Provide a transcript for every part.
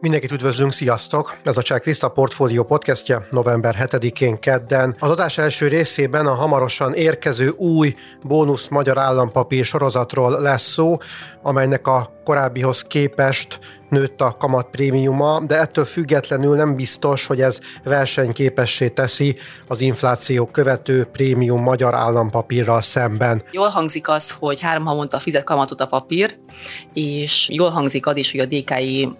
Mindenkit üdvözlünk, sziasztok! Ez a Checklist a Portfolio podcastja november 7-én kedden. Az adás első részében a hamarosan érkező új bónusz magyar állampapír sorozatról lesz szó, amelynek a korábbihoz képest nőtt a kamat prémiuma, de ettől függetlenül nem biztos, hogy ez versenyképessé teszi az infláció követő prémium magyar állampapírral szemben. Jól hangzik az, hogy három havonta fizet kamatot a papír, és jól hangzik az is, hogy a DKI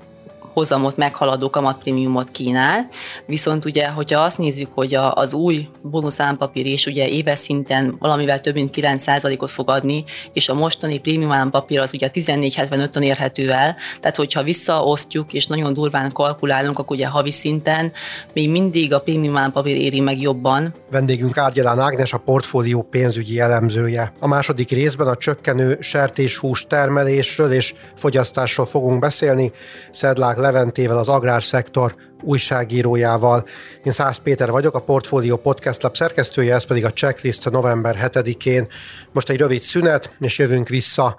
hozamot meghaladó kamatprémiumot kínál, viszont ugye, hogyha azt nézzük, hogy a, az új bónuszállampapír is ugye éves szinten valamivel több mint 9%-ot fog adni, és a mostani prémium állampapír az ugye 14,75-on érhető el, tehát hogyha visszaosztjuk és nagyon durván kalkulálunk, akkor ugye havi szinten még mindig a prémium állampapír éri meg jobban. Vendégünk Árgyalán Ágnes, a portfólió pénzügyi elemzője. A második részben a csökkenő sertéshús termelésről és fogyasztásról fogunk beszélni. Szedlák Leventével, az agrárszektor újságírójával. Én Szász Péter vagyok, a Portfolio Podcast Lab szerkesztője, ez pedig a checklist november 7-én. Most egy rövid szünet, és jövünk vissza.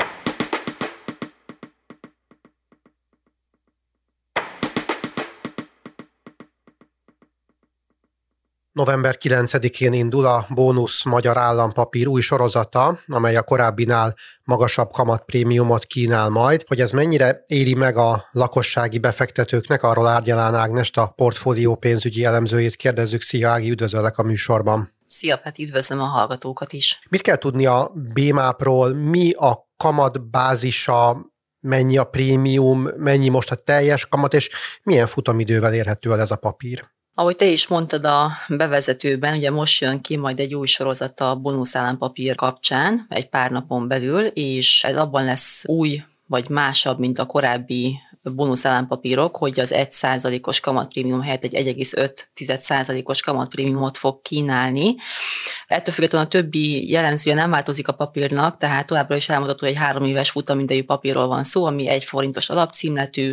November 9-én indul a Bónusz Magyar Állampapír új sorozata, amely a korábbinál magasabb kamatprémiumot kínál majd. Hogy ez mennyire éri meg a lakossági befektetőknek, arról Árgyalán Ágnest, a portfólió pénzügyi elemzőjét kérdezzük. Szia Ági, üdvözöllek a műsorban. Szia Peti, üdvözlöm a hallgatókat is. Mit kell tudni a BMAP-ról, mi a kamatbázisa, mennyi a prémium, mennyi most a teljes kamat, és milyen futamidővel érhető el ez a papír? Ahogy te is mondtad a bevezetőben, ugye most jön ki majd egy új sorozat a bónuszállampapír kapcsán, egy pár napon belül, és ez abban lesz új vagy másabb, mint a korábbi bónusz állampapírok, hogy az 1%-os kamatprémium helyett egy 1,5%-os kamatprémiumot fog kínálni. Ettől függetlenül a többi jellemzője nem változik a papírnak, tehát továbbra is elmondható, hogy egy három éves futamidejű papírról van szó, ami egy forintos alapcímletű,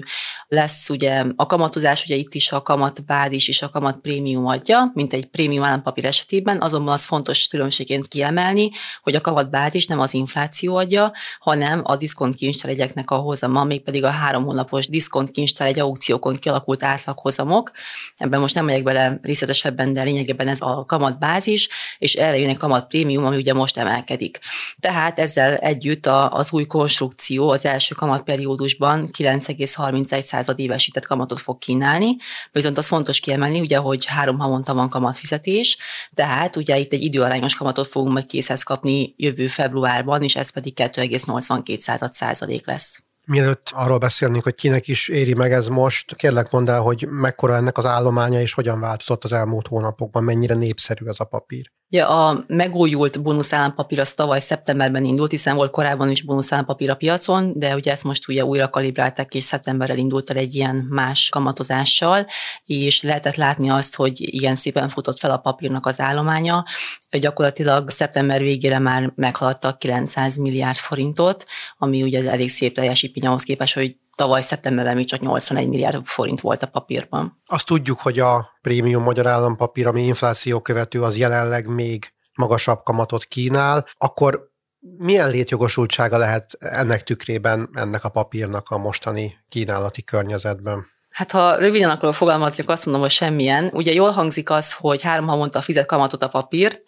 lesz ugye a kamatozás, ugye itt is a kamat bázis és a kamat prémium adja, mint egy prémium állampapír esetében, azonban az fontos különbségként kiemelni, hogy a kamat bázis nem az infláció adja, hanem a diszkont kincstáregyeknek a hozama, mégpedig a három hónapos diszkont kincstár egy aukciókon kialakult átlaghozamok. Ebben most nem megyek bele részletesebben, de lényegében ez a kamat bázis, és erre jön egy kamat prémium, ami ugye most emelkedik. Tehát ezzel együtt az új konstrukció az első kamatperiódusban 9,31 század évesített kamatot fog kínálni, viszont az fontos kiemelni, ugye, hogy három havonta van kamatfizetés, tehát ugye itt egy időarányos kamatot fogunk majd készhez kapni jövő februárban, és ez pedig 2,82 század százalék lesz. Mielőtt arról beszélnénk, hogy kinek is éri meg ez most, kérlek mondd el, hogy mekkora ennek az állománya, és hogyan változott az elmúlt hónapokban, mennyire népszerű ez a papír. Ugye a megújult bónuszállampapír az tavaly szeptemberben indult, hiszen volt korábban is bónuszállampapír a piacon, de ugye ezt most ugye újra kalibrálták, és szeptemberrel indult el egy ilyen más kamatozással, és lehetett látni azt, hogy igen szépen futott fel a papírnak az állománya. Gyakorlatilag szeptember végére már meghaladta 900 milliárd forintot, ami ugye elég szép teljesítmény ahhoz képest, hogy tavaly szeptemberben még csak 81 milliárd forint volt a papírban. Azt tudjuk, hogy a prémium magyar állampapír, ami infláció követő, az jelenleg még magasabb kamatot kínál, akkor milyen létjogosultsága lehet ennek tükrében ennek a papírnak a mostani kínálati környezetben? Hát ha röviden akarok fogalmazni, akkor azt mondom, hogy semmilyen. Ugye jól hangzik az, hogy három havonta fizet kamatot a papír,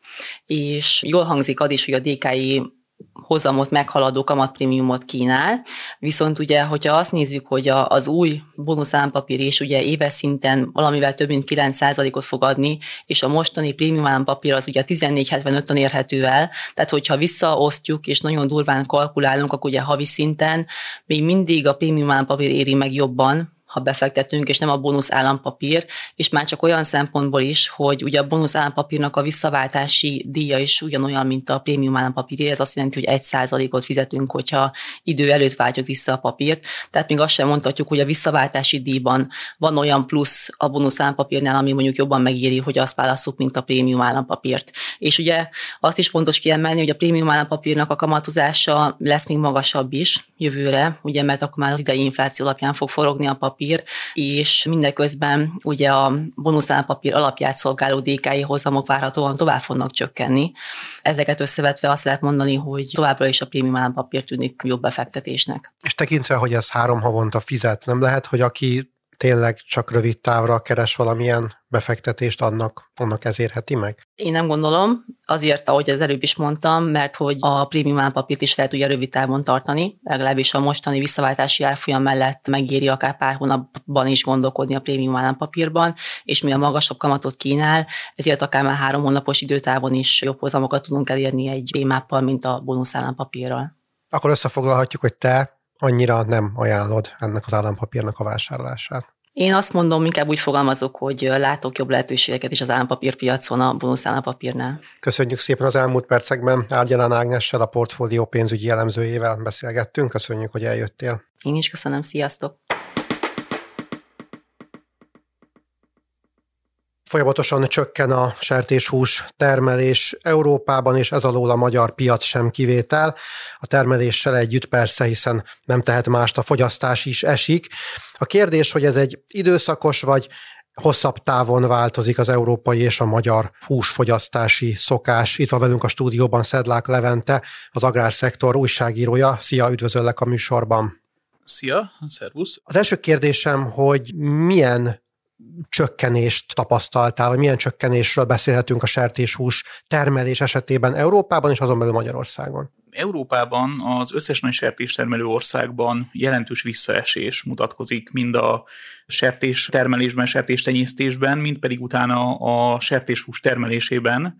és jól hangzik az is, hogy a DKI hozamot meghaladó kamatprémiumot kínál, viszont ugye, hogyha azt nézzük, hogy a, az új bónuszállampapír is ugye éves szinten valamivel több mint 9%-ot fog adni, és a mostani prémium állampapír az ugye 14,75-on érhető el, tehát hogyha visszaosztjuk és nagyon durván kalkulálunk, akkor ugye havi szinten még mindig a prémium állampapír éri meg jobban, ha befektetünk, és nem a bónusz állampapír, és már csak olyan szempontból is, hogy ugye a bónusz állampapírnak a visszaváltási díja is ugyanolyan, mint a prémium állampapír, ez azt jelenti, hogy egy százalékot fizetünk, hogyha idő előtt váltjuk vissza a papírt. Tehát még azt sem mondhatjuk, hogy a visszaváltási díjban van olyan plusz a bónusz állampapírnál, ami mondjuk jobban megéri, hogy azt választjuk, mint a prémium állampapírt. És ugye azt is fontos kiemelni, hogy a prémium állampapírnak a kamatozása lesz még magasabb is jövőre, ugye, mert akkor már az idei infláció alapján fog forogni a papír, állampapír, és mindeközben ugye a bónuszállampapír alapját szolgáló DKI hozamok várhatóan tovább fognak csökkenni. Ezeket összevetve azt lehet mondani, hogy továbbra is a prémium állampapír tűnik jobb befektetésnek. És tekintve, hogy ez három havonta fizet, nem lehet, hogy aki tényleg csak rövid távra keres valamilyen befektetést, annak, annak ez érheti meg? Én nem gondolom, azért, ahogy az előbb is mondtam, mert hogy a prémium állampapírt is lehet ugye rövid távon tartani, legalábbis a mostani visszaváltási árfolyam mellett megéri akár pár hónapban is gondolkodni a prémium állampapírban, és mi a magasabb kamatot kínál, ezért akár már három hónapos időtávon is jobb hozamokat tudunk elérni egy PMAP-pal, mint a bónusz állampapírral. Akkor összefoglalhatjuk, hogy te annyira nem ajánlod ennek az állampapírnak a vásárlását. Én azt mondom, inkább úgy fogalmazok, hogy látok jobb lehetőségeket is az állampapírpiacon a bónusz állampapírnál. Köszönjük szépen az elmúlt percekben. Árgyalán Ágnessel, a portfólió pénzügyi jellemzőjével beszélgettünk. Köszönjük, hogy eljöttél. Én is köszönöm, sziasztok! Folyamatosan csökken a sertéshús termelés Európában, és ez alól a magyar piac sem kivétel. A termeléssel együtt persze, hiszen nem tehet mást, a fogyasztás is esik. A kérdés, hogy ez egy időszakos vagy hosszabb távon változik az európai és a magyar húsfogyasztási szokás. Itt van velünk a stúdióban Szedlák Levente, az agrárszektor újságírója. Szia, üdvözöllek a műsorban! Szia, szervusz! Az első kérdésem, hogy milyen csökkenést tapasztaltál, vagy milyen csökkenésről beszélhetünk a sertéshús termelés esetében Európában és azon belül Magyarországon? Európában az összes nagy sertéstermelő országban jelentős visszaesés mutatkozik, mind a sertés termelésben, sertés tenyésztésben, mind pedig utána a sertéshús termelésében.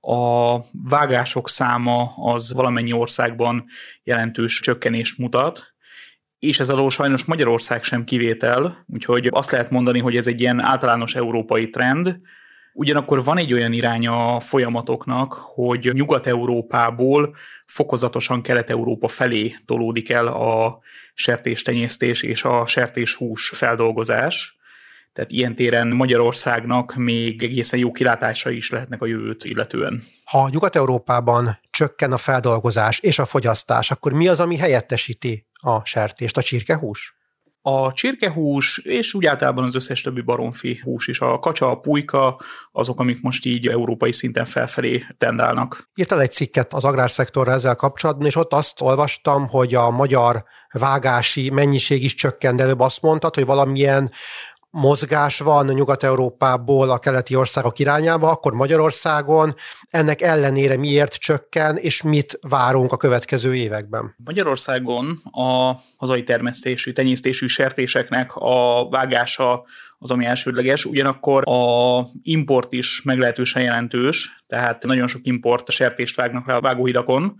A vágások száma az valamennyi országban jelentős csökkenést mutat, és ez alól sajnos Magyarország sem kivétel, úgyhogy azt lehet mondani, hogy ez egy ilyen általános európai trend, Ugyanakkor van egy olyan irány a folyamatoknak, hogy Nyugat-Európából fokozatosan Kelet-Európa felé tolódik el a sertéstenyésztés és a sertéshús feldolgozás. Tehát ilyen téren Magyarországnak még egészen jó kilátása is lehetnek a jövőt illetően. Ha Nyugat-Európában csökken a feldolgozás és a fogyasztás, akkor mi az, ami helyettesíti a sertést, a csirkehús? A csirkehús, és úgy általában az összes többi baromfi hús is, a kacsa, a pulyka, azok, amik most így európai szinten felfelé tendálnak. Írtál egy cikket az agrárszektorra ezzel kapcsolatban, és ott azt olvastam, hogy a magyar vágási mennyiség is csökkent, előbb azt mondtad, hogy valamilyen mozgás van Nyugat-Európából a keleti országok irányába, akkor Magyarországon ennek ellenére miért csökken, és mit várunk a következő években? Magyarországon a hazai termesztésű, tenyésztésű sertéseknek a vágása az, ami elsődleges, ugyanakkor a import is meglehetősen jelentős, tehát nagyon sok import sertést vágnak le a vágóhidakon,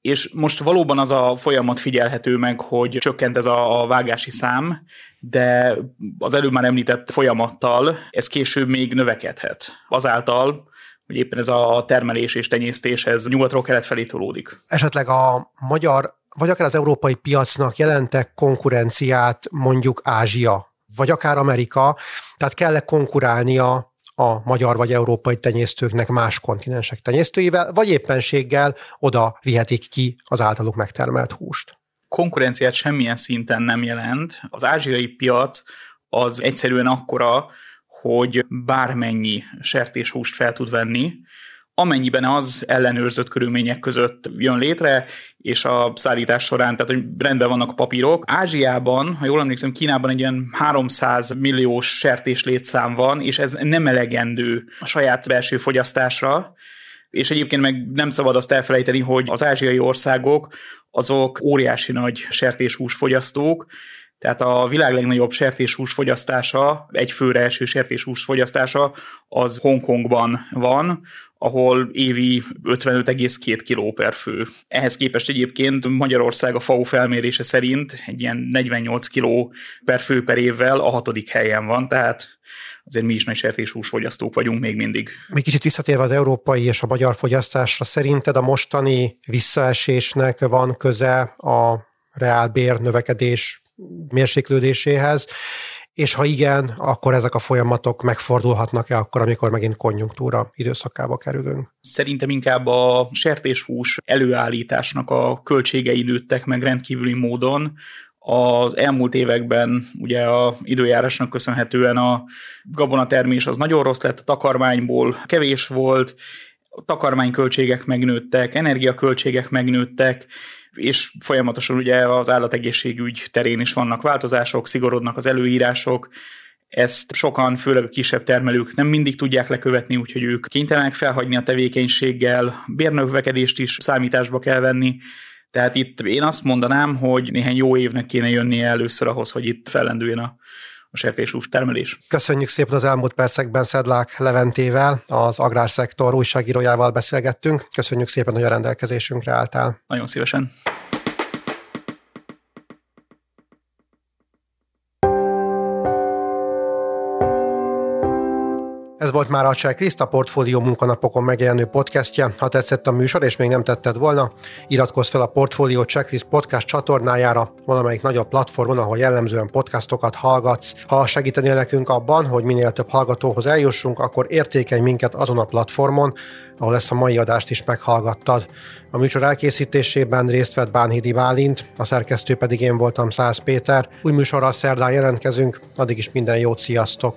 és most valóban az a folyamat figyelhető meg, hogy csökkent ez a, vágási szám, de az előbb már említett folyamattal ez később még növekedhet. Azáltal, hogy éppen ez a termelés és tenyésztés ez nyugatról kelet felé tolódik. Esetleg a magyar, vagy akár az európai piacnak jelentek konkurenciát mondjuk Ázsia, vagy akár Amerika, tehát kell-e konkurálnia a magyar vagy európai tenyésztőknek más kontinensek tenyésztőivel, vagy éppenséggel oda vihetik ki az általuk megtermelt húst. Konkurenciát semmilyen szinten nem jelent. Az ázsiai piac az egyszerűen akkora, hogy bármennyi sertéshúst fel tud venni, amennyiben az ellenőrzött körülmények között jön létre, és a szállítás során, tehát hogy rendben vannak a papírok. Ázsiában, ha jól emlékszem, Kínában egy ilyen 300 milliós sertés létszám van, és ez nem elegendő a saját belső fogyasztásra, és egyébként meg nem szabad azt elfelejteni, hogy az ázsiai országok azok óriási nagy sertéshús fogyasztók, tehát a világ legnagyobb sertéshús fogyasztása, egy főre eső sertéshús fogyasztása, az Hongkongban van, ahol évi 55,2 kg per fő. Ehhez képest egyébként Magyarország a FAO felmérése szerint egy ilyen 48 kg per fő per évvel a hatodik helyen van, tehát azért mi is nagy sertéshús fogyasztók vagyunk még mindig. Még kicsit visszatérve az európai és a magyar fogyasztásra, szerinted a mostani visszaesésnek van köze a reálbér növekedés mérséklődéséhez, és ha igen, akkor ezek a folyamatok megfordulhatnak-e akkor, amikor megint konjunktúra időszakába kerülünk? Szerintem inkább a sertéshús előállításnak a költségei nőttek meg rendkívüli módon, Az elmúlt években ugye a időjárásnak köszönhetően a gabonatermés az nagyon rossz lett, a takarmányból kevés volt, a takarmányköltségek megnőttek, energiaköltségek megnőttek, és folyamatosan ugye az állategészségügy terén is vannak változások, szigorodnak az előírások, ezt sokan, főleg a kisebb termelők nem mindig tudják lekövetni, úgyhogy ők kénytelenek felhagyni a tevékenységgel, bérnövekedést is számításba kell venni, tehát itt én azt mondanám, hogy néhány jó évnek kéne jönnie először ahhoz, hogy itt fellendüljön a, a sertéshús termelés. Köszönjük szépen az elmúlt percekben Szedlák Leventével, az agrárszektor újságírójával beszélgettünk. Köszönjük szépen, hogy a rendelkezésünkre álltál. Nagyon szívesen. Ez volt már a Cseh Kriszta Portfólió munkanapokon megjelenő podcastje. Ha tetszett a műsor, és még nem tetted volna, iratkozz fel a Portfólió Checklist podcast csatornájára, valamelyik nagyobb platformon, ahol jellemzően podcastokat hallgatsz. Ha segítenél nekünk abban, hogy minél több hallgatóhoz eljussunk, akkor értékelj minket azon a platformon, ahol ezt a mai adást is meghallgattad. A műsor elkészítésében részt vett Bánhidi Bálint, a szerkesztő pedig én voltam Száz Péter. Új műsorral szerdán jelentkezünk, addig is minden jót, sziasztok!